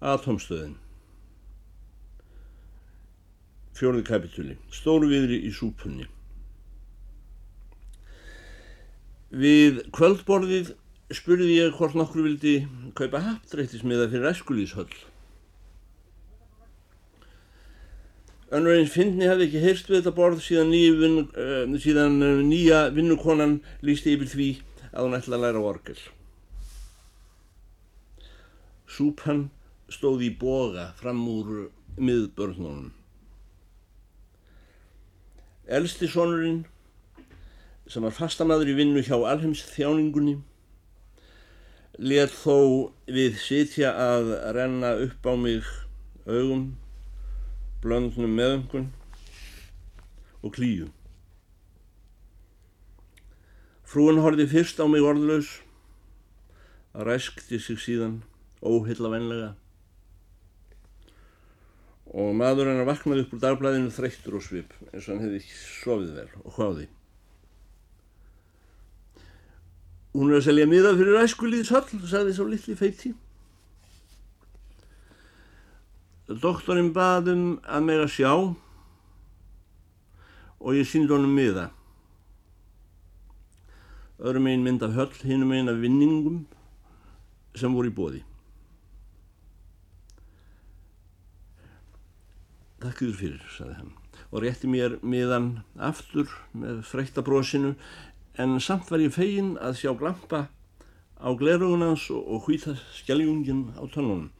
Atomstöðin Fjórði kapitúli Stórviðri í súpunni Við kvöldborðið spurði ég hvort nokkur vildi kaupa haptrættismiða fyrir æskulíshöll. Önnur eins fyndni hafði ekki heyrst við þetta borð síðan, vin, uh, síðan uh, nýja vinnukonan lísti yfir því að hún ætla að læra orgel. Súpan stóði í boga fram úr miðbörnunum. Elsti sonurinn, sem var fastamadur í vinnu hjá alheims þjáningunni, let þó við sitja að renna upp á mig augum, blöndnum meðöngun og klíu. Frúin horfi fyrst á mig orðlaus, ræskti sig síðan óhillavenlega og maður hennar vaknaði upp úr dagblæðinu þreyttur og svip eins og hann hefði sofið vel og hvaði. Hún er að selja miða fyrir æskulíðshall, sagði svo litli feiti. Doktorinn baðum að að sjá og ég síndi honum miða. Öðrum einn mynd af höll, hinnum einn af vinningum sem voru í bóði. Takk yfir fyrir, saði hann og rétti mér miðan aftur með freyttabrósinu en samt var ég fegin að sjá glampa á glerugunans og hvita skjæljungin á tónunum.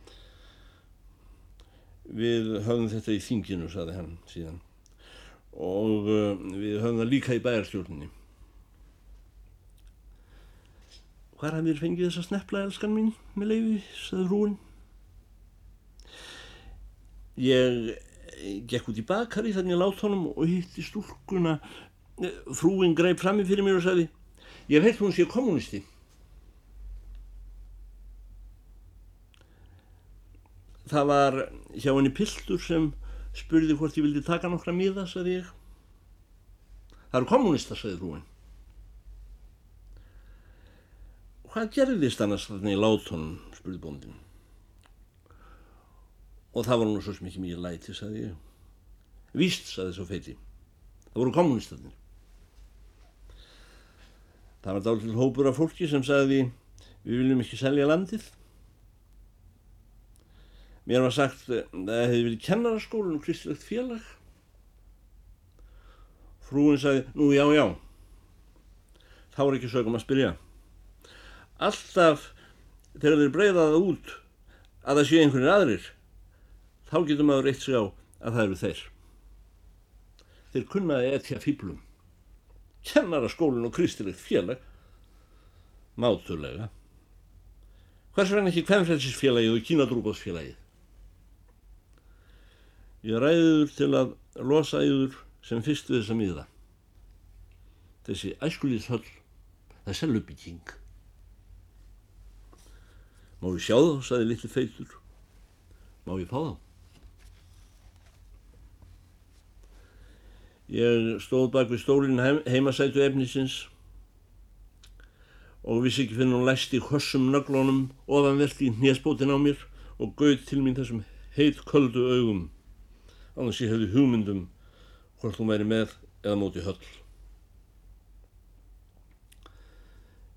Við höfum þetta í þinginu, saði hann síðan og uh, við höfum það líka í bæjarstjórninni. Hvar hafið þér fengið þessa snepla, elskan mín, með leiði, saði hrúin. Ég gekk út í bakari þannig að láta honum og hitti stúlkuna. Frúin greip frammi fyrir mér og sagði ég veit hún sé kommunisti það var hjá henni piltur sem spurði hvort ég vildi taka nokkra miða sagði ég. Það eru kommunista sagði frúin. Hvað gerðist annars þannig í látunum? spurði bóndin og það var nú svo mikið mikið læti, saði ég. Víst, saði svo feiti. Það voru kommunistarnir. Það var dálítið hópur af fólki sem saði við viljum ekki selja landið. Mér var sagt að það hefði verið kennaraskólinn og kristilegt félag. Frúin saði, nú já, já. Þá er ekki sögum að spyrja. Alltaf þegar þeir breyðaða út að það sé einhvernir aðrir þá getur maður reitt sig á að það eru þeir. Þeir kunnaði etja fýblum. Kennaraskólinn og kristilegt félag. Mátulega. Hvers vegna ekki hvernfrelsisfélagið og kínadrúbóðsfélagið? Ég ræður til að losa yður sem fyrst við þessa miða. Þessi æskulíðshöll, það er seljubygging. Má ég sjá þá, saði litli feitur. Má ég fá þá? Ég stóð bak við stólinn heim, heimasætu efnisins og vissi ekki fyrir hún læst í hössum nöglunum ofanvert í hnésbótin á mér og gauð til mín þessum heit köldu augum annars ég hefði hugmyndum hvort hún væri með eða móti höll.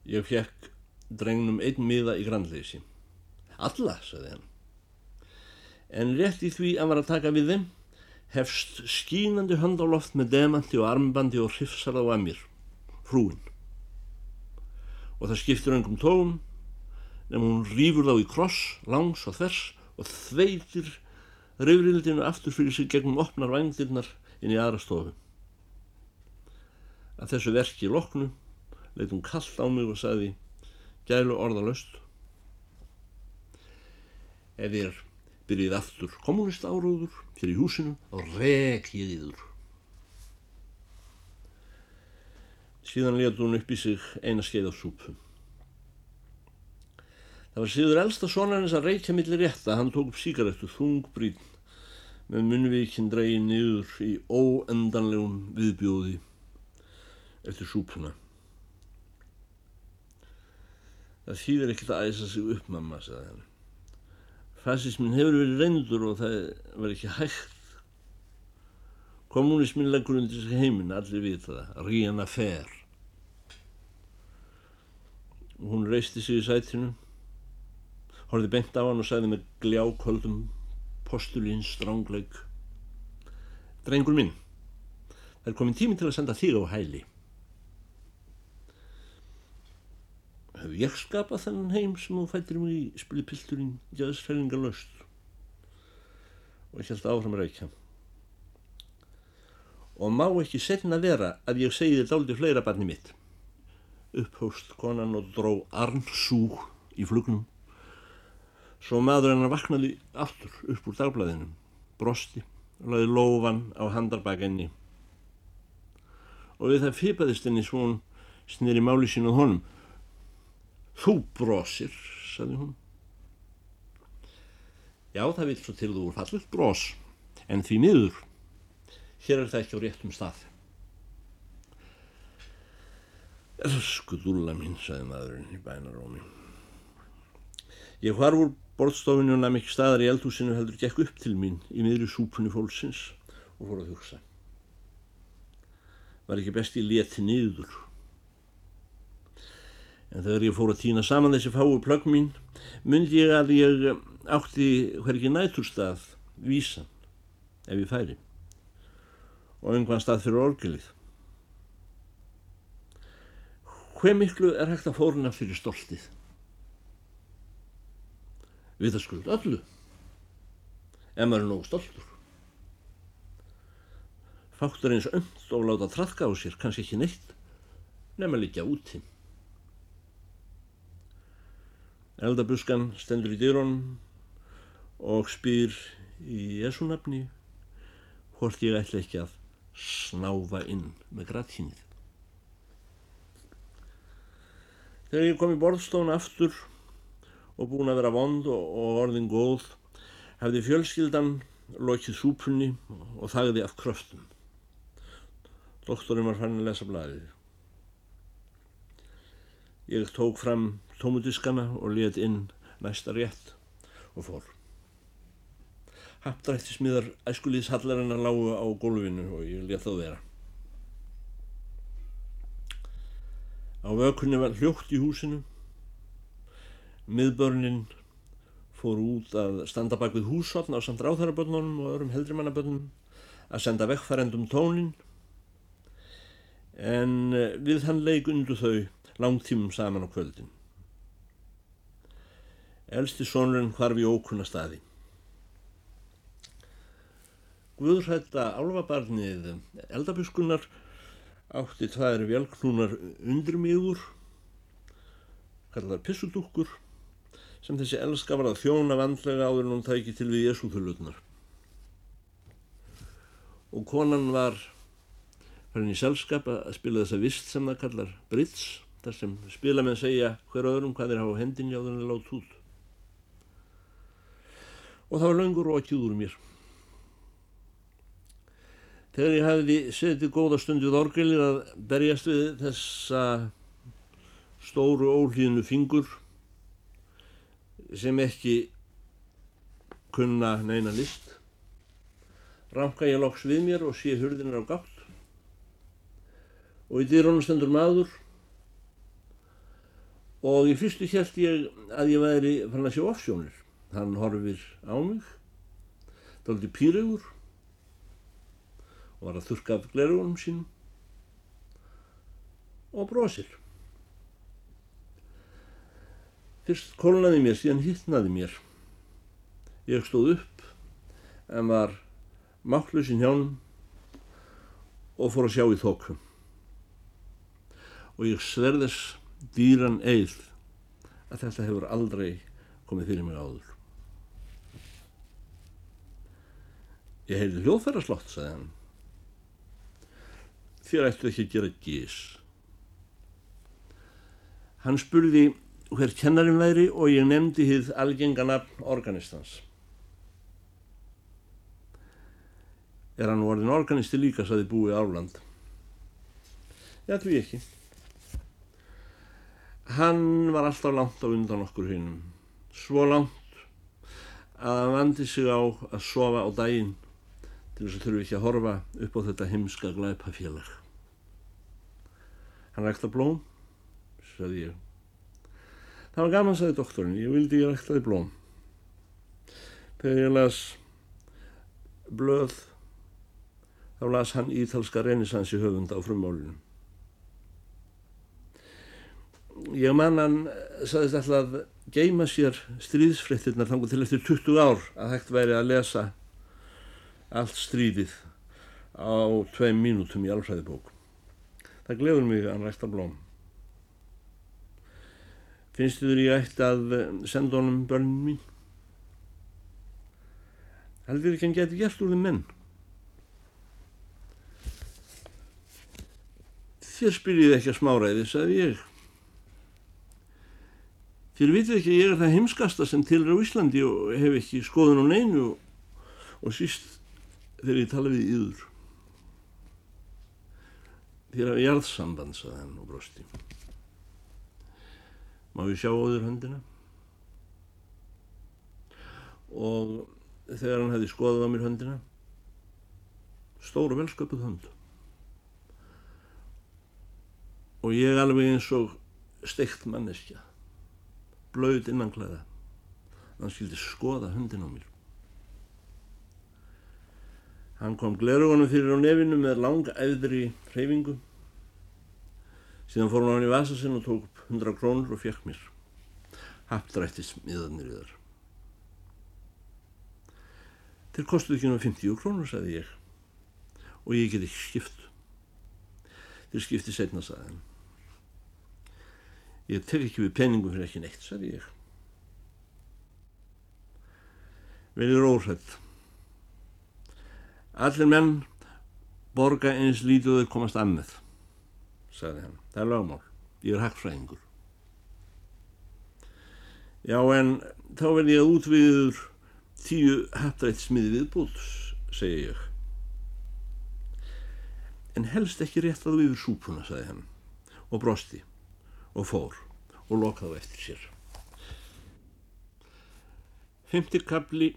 Ég fekk drengnum einn miða í grannleysi. Alla, sagði hann. En rétt í því að var að taka við þeim hefst skínandi hönd á loft með demanti og armbandi og hrifsar á að mér, frúin. Og það skiptir öngum tóum, nefnum hún rýfur þá í kross, langs og þvers og þveitir reyfrildinu aftur fyrir sig gegnum opnar vændirnar inn í aðra stofu. Að þessu verki loknu leitt hún kallt á mig og sagði gælu orðalöst. Ef ég er byrjið aftur kommunist áróður fyrir húsinu og rek ég yður. Síðan letu hún upp í sig eina skeið af súpu. Það var síður elsta sonarins að reykja millir rétta, hann tók upp síkaretu þungbrýn með munvíkinn dregið niður í óendanlegum viðbjóði eftir súpuna. Það þýðir ekkert að æsa sig upp mamma, sagði hann. Fasismin hefur verið reyndur og það var ekki hægt. Kommunismin leggur undir þessi heiminn, allir vita það, Ríana Fer. Og hún reisti sig í sætinu, horfið beint á hann og sagði með gljáköldum postulín strángleik. Drengur minn, það er komin tími til að senda þig á hæli. Hef ég skapað þennan heim sem þú fættir mig í spili pilturinn jæðsfæringa löst og ég held áfram rækja. Og má ekki setna vera að ég segi þér dálítið fleira barni mitt. Upphóst konan og dró arnsúg í flugnum. Svo maður hennar vaknaði aftur upp úr dagblæðinu, brosti og laði lófan á handarbakenni. Og við það fýpaðist henni svon snýri máli sín á honum Þú brosir, saði hún. Já, það vil svo til þú úr fallut bros, en því miður. Hér er það ekki á réttum stað. Skudulla mín, saði maðurinn í bænarómi. Ég var úr borðstofinu og næm ekki staðar í eldhúsinu heldur gekk upp til mín í miðri súpunni fólksins og fór að hugsa. Var ekki best ég leti niður En þegar ég fór að týna saman þessi fáu plögg mín, myndi ég að ég átti hverki næturstað vísan ef ég færi og einhvern stað fyrir orgelið. Hver miklu er hægt að fórna fyrir stoltið? Við það skuld öllu, ef maður er nógu stoltur. Fáttur eins önd og láta trafka á sér, kannski ekki neitt, nefn að líka úti. Eldabuskan stendur í dyrunum og spyr í Jésunafni hvort ég ætla ekki að snáfa inn með grættínnið. Þegar ég kom í borðstofn aftur og búin að vera vond og orðin góð hefði fjölskyldan lokið súpunni og þagði af kröftum. Doktorinn var fann að lesa blæðið. Ég tók fram tómudiskana og let inn næsta rétt og fór. Haptrætti smiðar æskulíðshallarinnar lágu á gólfinu og ég let það vera. Á vökunni var hljótt í húsinu. Miðbörnin fór út að standa bak við húsotn á samt ráþarabönnunum og öðrum heldrimannabönnum að senda vekkfærendum tónin en eh, við hann leik undu þau langtímum saman á kvöldin. Elsti sonurinn hvarf í ókunna staði. Guðrætta álfabarnið eldabuskunnar átti tværi velknúnar undrumíður, kallar pissudúkkur, sem þessi elska var að þjóna vandlega áður en hún tæki til við jesúþulutnar. Og konan var farin í selskap að spila þessa vist sem það kallar Brits, þar sem spila með að segja hver öðrum hvað er á hendinni áður en það látt út og það var löngur og ekki úr mér. Þegar ég hefði setið góða stundið orgelið að berjast við þessa stóru ólíðinu fingur sem ekki kunna neina list, ranka ég loks við mér og sé hurðinar á gátt. Og í dýrónu stendur maður. Og í fyrstu held ég að ég væri fann að sjá offsjónir hann horfir á mig daldi pýrögur og var að þurka af glerugunum sínum og brosir. Fyrst kólnaði mér síðan hittnaði mér. Ég stóð upp en var máttlausinn hjánum og fór að sjá í þókum og ég sverðis dýran eið að þetta hefur aldrei komið fyrir mig áður Ég heyrði hljóðfæraslott, sagði hann. Þér ættu ekki að gera gís. Hann spurði hver kennarin væri og ég nefndi hið algenganafn organistans. Er hann orðin organisti líka, saði búi Árland. Já, því ekki. Hann var alltaf langt á undan okkur hinnum. Svo langt að hann vandi sig á að sofa á daginn til þess að þurfu ekki að horfa upp á þetta heimska glæpafélag. Hann rækta blóm, sagði ég. Það var gaman, sagði doktorinn, ég vildi ég ræktaði blóm. Þegar ég las blöð, þá las hann ítalska reynisansi höfund á frummálunum. Ég man hann sagðist alltaf geima sér stríðsfrittirnar þangu til eftir 20 ár að hægt væri að lesa allt stríðið á tveim mínútum í alfræðibók. Það glefur mig að hann rækta blóm. Finnst þið ég ætti að senda honum börnum mín? Heldur ekki hann geti gert úr þeim menn? Þér spyrjið ekki að smáræði, sagði ég. Þér vitið ekki að ég er það heimskasta sem til er á Íslandi og hef ekki skoðun á neinu og, og síst þegar ég tala við yður. Þér hafa jarðsamband, sagði hann og brosti. Má ég sjá á þér höndina? Og þegar hann hefði skoðað á mér höndina, stóru velsköpuð hönd. Og ég alveg eins og steikt manneskja, blöð innanklæða, hann skildi skoða höndin á mér. Hann kom glerugunum fyrir á nefinu með langa æðri hreyfingu. Síðan fór hann í vasa sinn og tók upp 100 krónur og fekk mér. Haptrættis miðanir í þar. Þeir kostuðu ekki náðu 50 krónur, sagði ég. Og ég get ekki skipt. Þeir skipti setna, sagði hann. Ég tek ekki við peningum fyrir ekki neitt, sagði ég. Verður óhrætt. Allir menn borga eins lítið þau komast annað, sagði hann. Það er lagmál. Ég er hakkfræðingur. Já, en þá verð ég að útviður tíu haptrættsmiði viðbútt, segi ég. En helst ekki rétt að þú yfir súpuna, sagði hann, og brosti, og fór, og lokaði eftir sér. Femtir kapli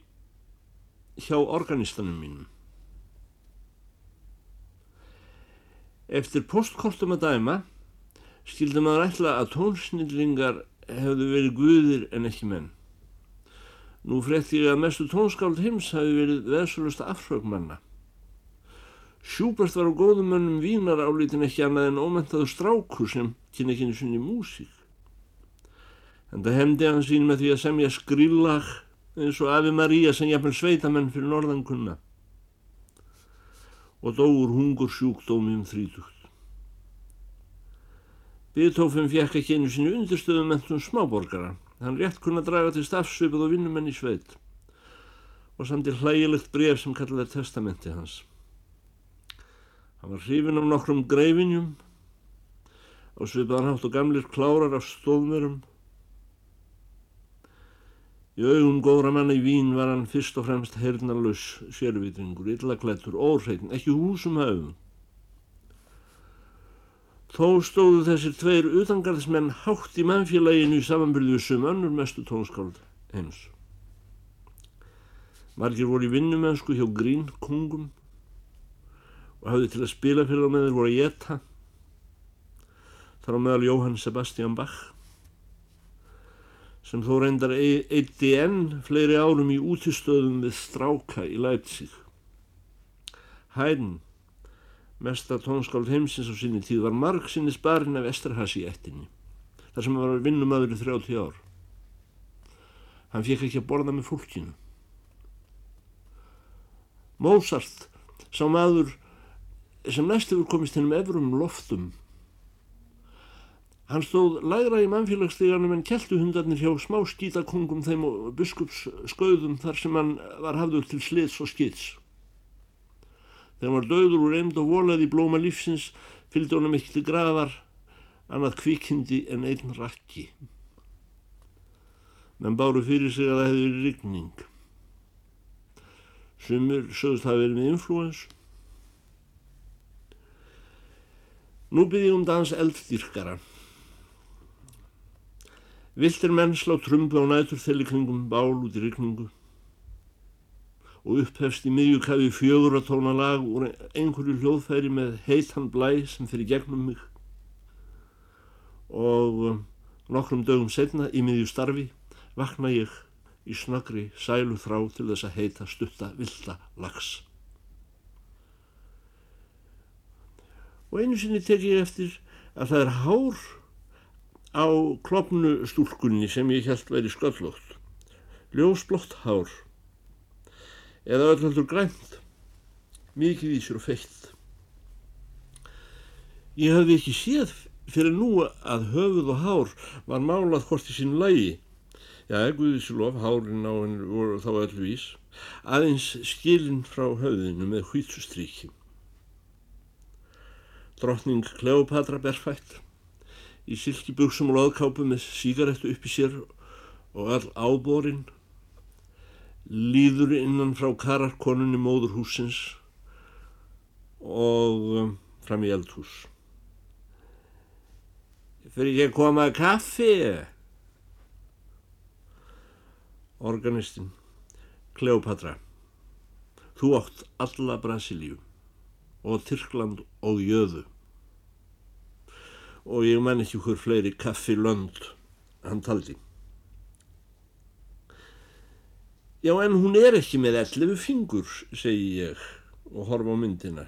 hjá organistanum mínum. Eftir postkortum að dæma skildi maður ætla að tónsnillingar hefðu verið guðir en ekki menn. Nú frekti ég að mestu tónskáld heims hafi verið veðsulusta afsögmanna. Sjúbert var á góðum mönnum vínar álítin ekki annað en ómentaðu strákur sem kynna ekki einu sinni músík. En það hefndi hann sín með því að semja skrillag eins og Afi María sem jafnvel sveitamenn fyrir norðankunna og dóur hungur sjúkdómi um þrítugt. Beethoven fjekk ekki einu sinni undirstöðum mentum smáborgara. Hann rétt kunna draga til stafsvipað og vinnumenn í sveit og samt í hlægilegt bref sem kallaði testamenti hans. Hann var hrifin af nokkrum greifinjum á svipaðan hátt og gamlir klárar af stóðmörum Í augum góðra manna í Vín var hann fyrst og fremst hernalus sérvitringur, illaklættur, óhreitn, ekki húsum hafum. Þó stóðu þessir tveir utangarðismenn hátt í mannfélaginu í samanbyrðu sem önnur mestu tónskáld heims. Margir voru í vinnumennsku hjá Grín kungum og hafði til að spila fyrir þá með þeir voru að geta. Þar á meðal Jóhann Sebastian Bach sem þó reyndar eitti enn fleiri árum í útistöðum við stráka í Leipzig. Hæðin, mesta tónskáld heimsins á sinni tíð, var marg sinni sparinn af Esterhasi í ettinni, þar sem var vinnumadur í 30 ár. Hann fekk ekki að borða með fólkinu. Mozart, sá maður sem næst hefur komist hennum efrum loftum, Hann stóð lægra í mannfélagssteganum en keltuhundarnir hjá smá skítakongum þeim og biskupsskauðum þar sem hann var hafður til sliðs og skits. Þegar hann var döður úr eimd og volað í blóma lífsins fylgdi honum ekki til graðar annað kvikindi en einn rakki. Menn báru fyrir sig að það hefði verið rigning. Sumur sögðust hafi verið með influens. Nú byrði um dans elddýrkara. Viltir menn slá trumbu á nætur þeirri kringum bál út í rykningu. og upphefst í miðjukafi fjögur að tóna lag úr einhverju hljóðfæri með heitan blæ sem fyrir gegnum mig og um, nokkrum dögum setna í miðju starfi vakna ég í snöggri sælu þrá til þess að heita stutta vilda lags. Og einu sinni tek ég eftir að það er hár á klopnu stúlkunni sem ég held væri sköllótt, ljósblótt hár, eða öllhaldur grænt, mikið í sér og feitt. Ég hafði ekki séð fyrir nú að höfuð og hár var málað hvort í sín lægi, já, Guðísilof, hárin á henni voru þá öllvís, aðeins skilin frá höfðinu með hvítsustriki. Drottning Kleopatra berfætt, í silkibugsum og loðkápu með sígarettu upp í sér og all áborinn, líður innan frá kararkonunni móðurhúsins og um, fram í eldhús. Fyrir ekki að koma að kaffi? Organistinn, Kleopatra, þú átt alla Brasilíu og Tyrkland og Jöðu og ég man ekki hver fleiri kaffi lönd hann taldi. Já en hún er ekki með ellefu fingur, segi ég og horfa á myndina.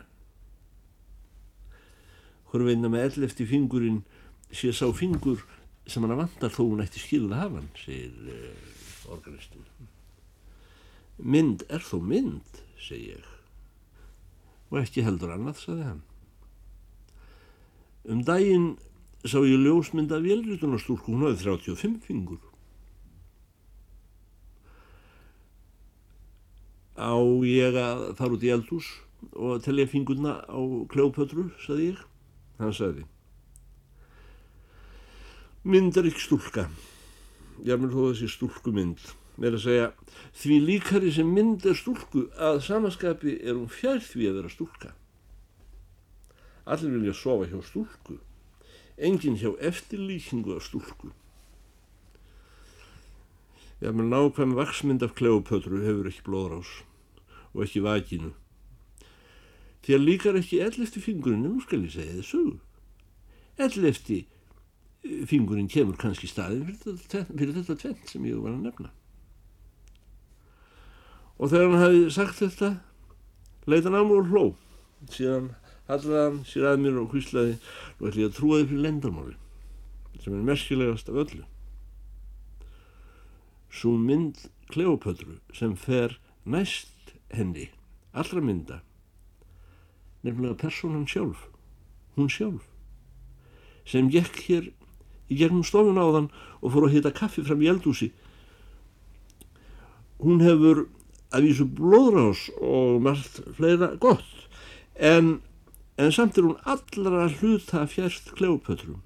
Hver veina með ellefti fingurinn sé sá fingur sem hann vantar þó hún ætti skilða hafan, segir uh, organistin. Mynd er þó mynd, segi ég. Og ekki heldur annað, saði hann. Um daginn sá ég ljósmynd af vélritunarstúrku, hún hafði 35 fingur. Á ég að fara út í eldús og telja fingurna á kljópötru, saði ég. Hann saði mynd er ekki stúlka ég vil þó þessi stúlku mynd með að segja því líkari sem mynd er stúlku að samaskapi er hún fjær því að vera stúlka allir vilja sofa hjá stúlku enginn hjá eftirlýkingu af stúlku. Ég vil nákvæm vaksmynd af kleopötru hefur ekki blóðrás og ekki vakinu því að líkar ekki ell eftir fingurinn nú skal ég segja þessu ell eftir fingurinn kemur kannski staðin fyrir, fyrir þetta tvent sem ég var að nefna. Og þegar hann hafi sagt þetta leita hann á og hló. Síðan hallaði hann sér að mér og hvíslaði og ætli að trúa þið fyrir lendarmáli sem er merkilegast af öllu svo mynd Kleopötru sem fer næst henni allra mynda nefnilega personan sjálf hún sjálf sem gekk hér í gegnum stofun á þann og fór að hita kaffi fram í eldúsi. Hún hefur að vísu blóðrás og margt fleira gott en, en samt er hún allra hluta fjærst kleopötrum.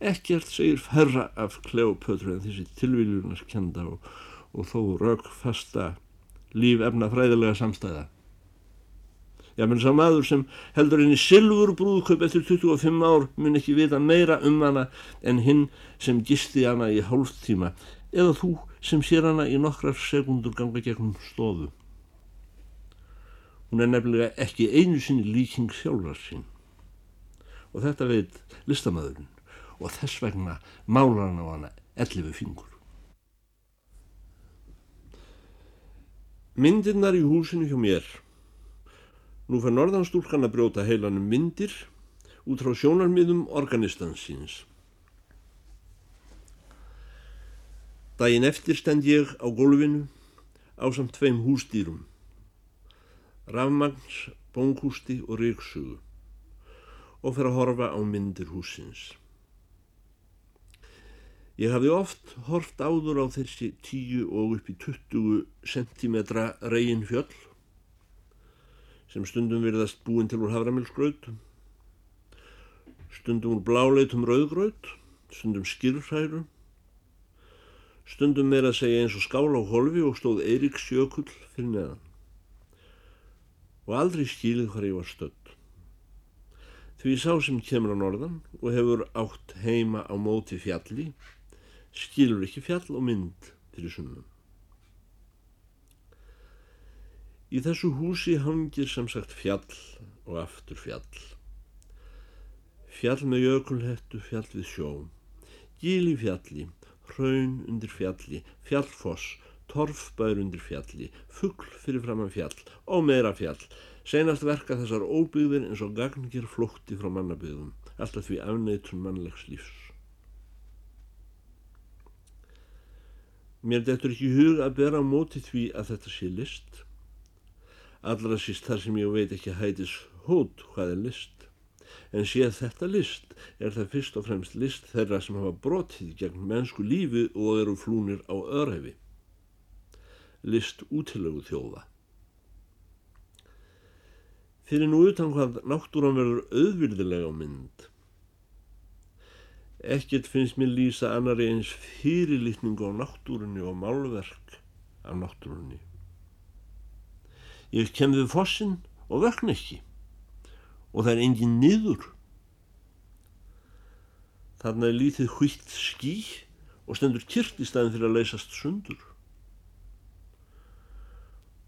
Ekkert segir ferra af kleopötru en þessi tilvíljurnars kenda og, og þó raukfasta líf efna fræðilega samstæða. Já, menn sá maður sem heldur henni silfur brúðköp eftir 25 ár mun ekki vita meira um hana en hinn sem gisti hana í hálftíma eða þú sem sér hana í nokkrar sekundur ganga gegnum stofu. Hún er nefnilega ekki einu sinni líking sjálfar sín. Og þetta veit listamæðurinn og þess vegna málar hann á hana ellifu fingur. Myndirnar í húsinu hjá mér Nú fyrir norðanstúlkan að brjóta heilanum myndir út frá sjónarmiðum organistansins. Dægin eftir stend ég á gólfinu á samt tveim hústýrum, rafmagns, bónkústi og ríksugu og fyrir að horfa á myndir húsins. Ég hafði oft horft áður á þessi 10 og upp í 20 cm reygin fjöll sem stundum virðast búin til úr haframilsgraut, stundum úr bláleitum rauðgraut, stundum skýrfræru, stundum meira að segja eins og skála á holfi og stóð Eiríks jökull fyrir neðan. Og aldrei skýlið hvað ég var stödd. Því sá sem kemur á norðan og hefur átt heima á móti fjalli, skýlur ekki fjall og mynd fyrir sunnum. Í þessu húsi hangir sem sagt fjall og aftur fjall. Fjall með jökulhettu, fjall við sjó. Gíl í fjalli, hraun undir fjalli, fjallfoss, torfbær undir fjalli, fuggl fyrir framann fjall og meira fjall. Senast verka þessar óbyggðir eins og gagnir flótti frá mannabyggðum, alltaf því afneitun mannlegs lífs. Mér dettur ekki hug að bera á móti því að þetta sé list allra síst þar sem ég veit ekki hætis hót hvað er list. En séð þetta list er það fyrst og fremst list þeirra sem hafa brotið gegn mennsku lífi og eru flúnir á örhefi. List útilegu þjóða. Fyrir nú utan hvað náttúran verður auðvirðilega á mynd. Ekkert finnst mér lýsa annari eins fyrirlitningu á náttúrunni og málverk af náttúrunni. Ég kem við fossin og vökn ekki og það er engin niður. Þarna er lítið hvitt ský og stendur kyrt í staðin fyrir að leysast sundur.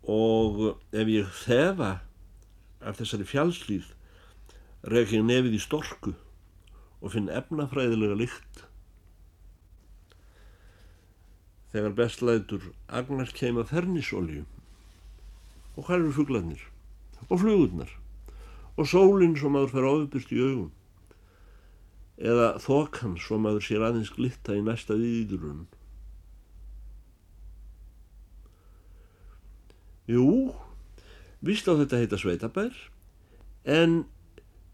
Og ef ég þefa af þessari fjálslýð reg ég nefið í storku og finn efnafræðilega lykt. Þegar bestlætur agnar keima fernisolju og hvað eru fugglarnir og flugurnar og sólinn svo maður fer ofbyrst í augum eða þokan svo maður sér aðeins glitta í næsta viðýðurun. Jú, vist á þetta heita sveitabær, en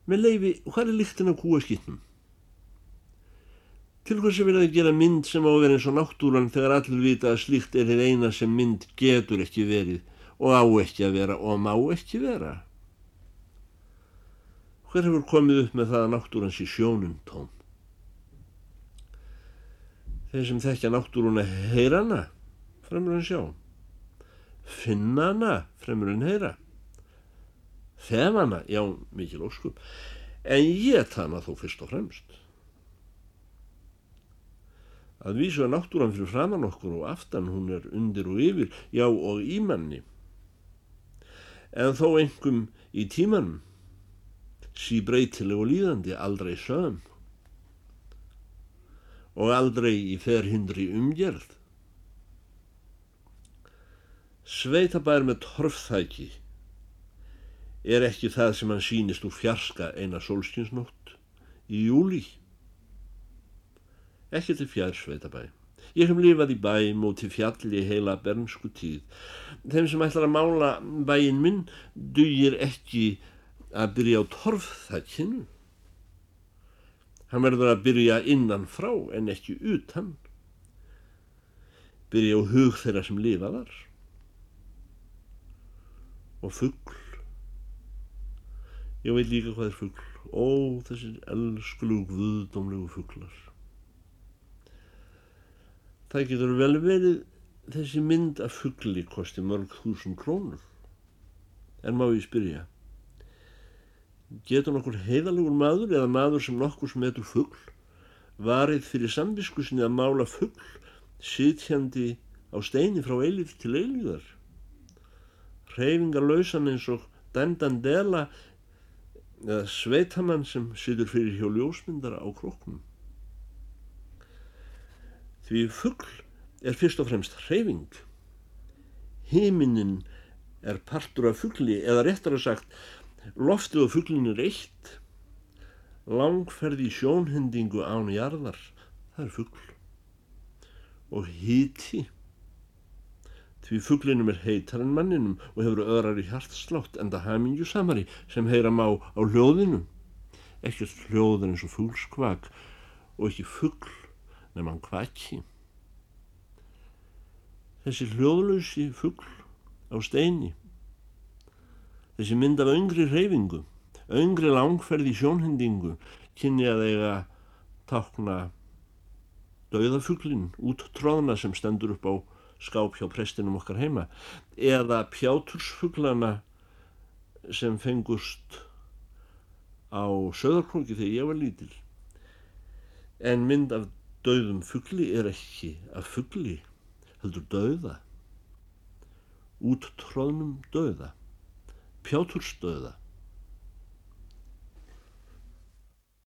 með leifi, hvað er líktin á kúaskitnum? Til hvers er verið að gera mynd sem á að vera eins og náttúran þegar allir vita að slíkt er þið eina sem mynd getur ekki verið og á ekki að vera og má ekki vera. Hver hefur komið upp með það að náttúrans í sjónum tóm? Þeir sem þekkja náttúruna heyra hana, fremur en sjá. Finna hana, fremur en heyra. Þef hana, já, mikil óskup, en ég hana þó fyrst og fremst. Að vísu að náttúran fyrir framann okkur og aftan hún er undir og yfir, já og ímanni en þó engum í tímanum, sí breytileg og líðandi, aldrei sögum og aldrei í ferhindri umgerð. Sveitabær með torfþæki er ekki það sem hann sínist úr fjarska eina sólskinsnótt í júli. Ekki til fjær sveitabæ. Ég hef lifað í bæm og til fjalli heila bernsku tíð. Þeim sem ætlar að mála bæin minn dugir ekki að byrja á torfþakkinu. Hann verður að byrja innan frá en ekki utan. Byrja á hug þeirra sem lifaðar. Og fuggl. Ég veit líka hvað er fuggl. Ó, þessi elsklu guðdómlegu fugglar. Það getur vel verið þessi mynd af fuggli kosti mörg þúsund krónur. En má ég spyrja, getur nokkur heiðalugur maður eða maður sem nokkur sem heitur fuggl varið fyrir samviskusinni að mála fuggl sitjandi á steini frá eilíð til eilíðar? Hreyfingar lausan eins og dandandela eða sveitamann sem situr fyrir hjá ljósmyndara á kroknum. Því fuggl er fyrst og fremst hreyfing. Himinin er partur af fuggli eða réttar að sagt loftið og fugglin er eitt. Langferði sjónhendingu án jarðar, það er fuggl. Og híti. Því fugglinum er heitar en manninum og hefur öðrar í hjartslátt en það hamingju samari sem heyra má á hljóðinu. Ekkert hljóður eins og fuggskvak og ekki fuggl nema hann kvaki. Þessi hljóðlösi fuggl á steini, þessi mynd af öngri reyfingu, öngri langferði sjónhendingu, kynni að eiga takna dauðafugglin út tróðna sem stendur upp á skáp hjá prestinum okkar heima eða pjátursfugglana sem fengust á söðarkróki þegar ég var lítil. En mynd af dauðum fuggli er ekki af fuggli heldur dauða. Úttróðnum döða, pjátursdöða,